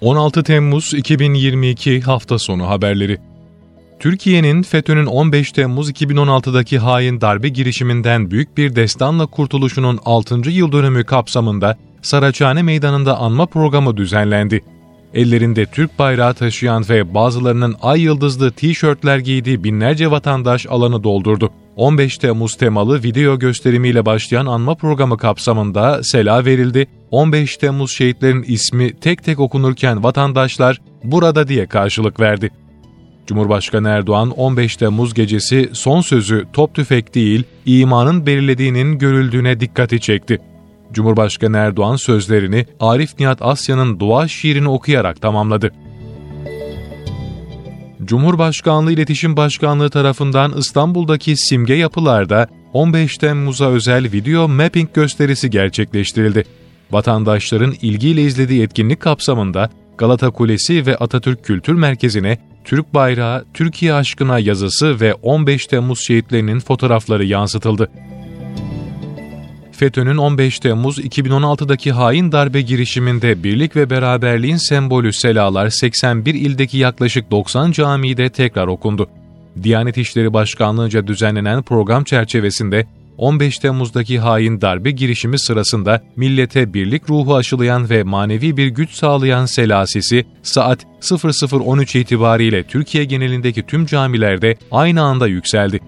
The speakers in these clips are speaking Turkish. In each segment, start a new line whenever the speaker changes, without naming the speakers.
16 Temmuz 2022 hafta sonu haberleri. Türkiye'nin FETÖ'nün 15 Temmuz 2016'daki hain darbe girişiminden büyük bir destanla kurtuluşunun 6. yıl dönümü kapsamında Saraçhane Meydanı'nda anma programı düzenlendi. Ellerinde Türk bayrağı taşıyan ve bazılarının ay yıldızlı tişörtler giydiği binlerce vatandaş alanı doldurdu. 15 Temmuz temalı video gösterimiyle başlayan anma programı kapsamında sela verildi. 15 Temmuz şehitlerin ismi tek tek okunurken vatandaşlar burada diye karşılık verdi. Cumhurbaşkanı Erdoğan 15 Temmuz gecesi son sözü top tüfek değil, imanın belirlediğinin görüldüğüne dikkati çekti. Cumhurbaşkanı Erdoğan sözlerini Arif Nihat Asya'nın dua şiirini okuyarak tamamladı. Cumhurbaşkanlığı İletişim Başkanlığı tarafından İstanbul'daki simge yapılarda 15 Temmuz'a özel video mapping gösterisi gerçekleştirildi. Vatandaşların ilgiyle izlediği etkinlik kapsamında Galata Kulesi ve Atatürk Kültür Merkezi'ne Türk bayrağı, Türkiye aşkına yazısı ve 15 Temmuz şehitlerinin fotoğrafları yansıtıldı. FETÖ'nün 15 Temmuz 2016'daki hain darbe girişiminde birlik ve beraberliğin sembolü selalar 81 ildeki yaklaşık 90 camide tekrar okundu. Diyanet İşleri Başkanlığı'nca düzenlenen program çerçevesinde 15 Temmuz'daki hain darbe girişimi sırasında millete birlik ruhu aşılayan ve manevi bir güç sağlayan selasisi saat 00.13 itibariyle Türkiye genelindeki tüm camilerde aynı anda yükseldi.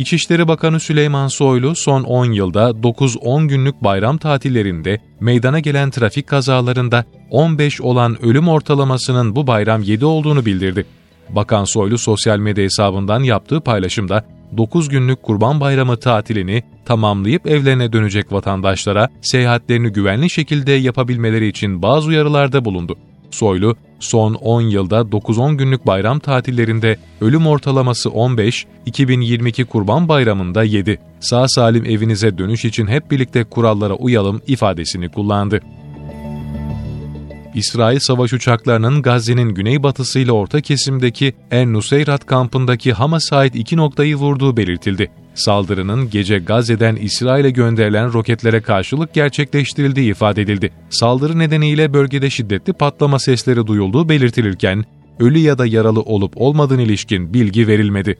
İçişleri Bakanı Süleyman Soylu son 10 yılda 9-10 günlük bayram tatillerinde meydana gelen trafik kazalarında 15 olan ölüm ortalamasının bu bayram 7 olduğunu bildirdi. Bakan Soylu sosyal medya hesabından yaptığı paylaşımda 9 günlük Kurban Bayramı tatilini tamamlayıp evlerine dönecek vatandaşlara seyahatlerini güvenli şekilde yapabilmeleri için bazı uyarılarda bulundu. Soylu, son 10 yılda 9-10 günlük bayram tatillerinde ölüm ortalaması 15, 2022 Kurban Bayramı'nda 7. Sağ salim evinize dönüş için hep birlikte kurallara uyalım ifadesini kullandı. İsrail savaş uçaklarının Gazze'nin güneybatısıyla orta kesimdeki En Nuseyrat kampındaki Hamas'a ait iki noktayı vurduğu belirtildi. Saldırının gece Gazze'den İsrail'e gönderilen roketlere karşılık gerçekleştirildiği ifade edildi. Saldırı nedeniyle bölgede şiddetli patlama sesleri duyulduğu belirtilirken, ölü ya da yaralı olup olmadığına ilişkin bilgi verilmedi.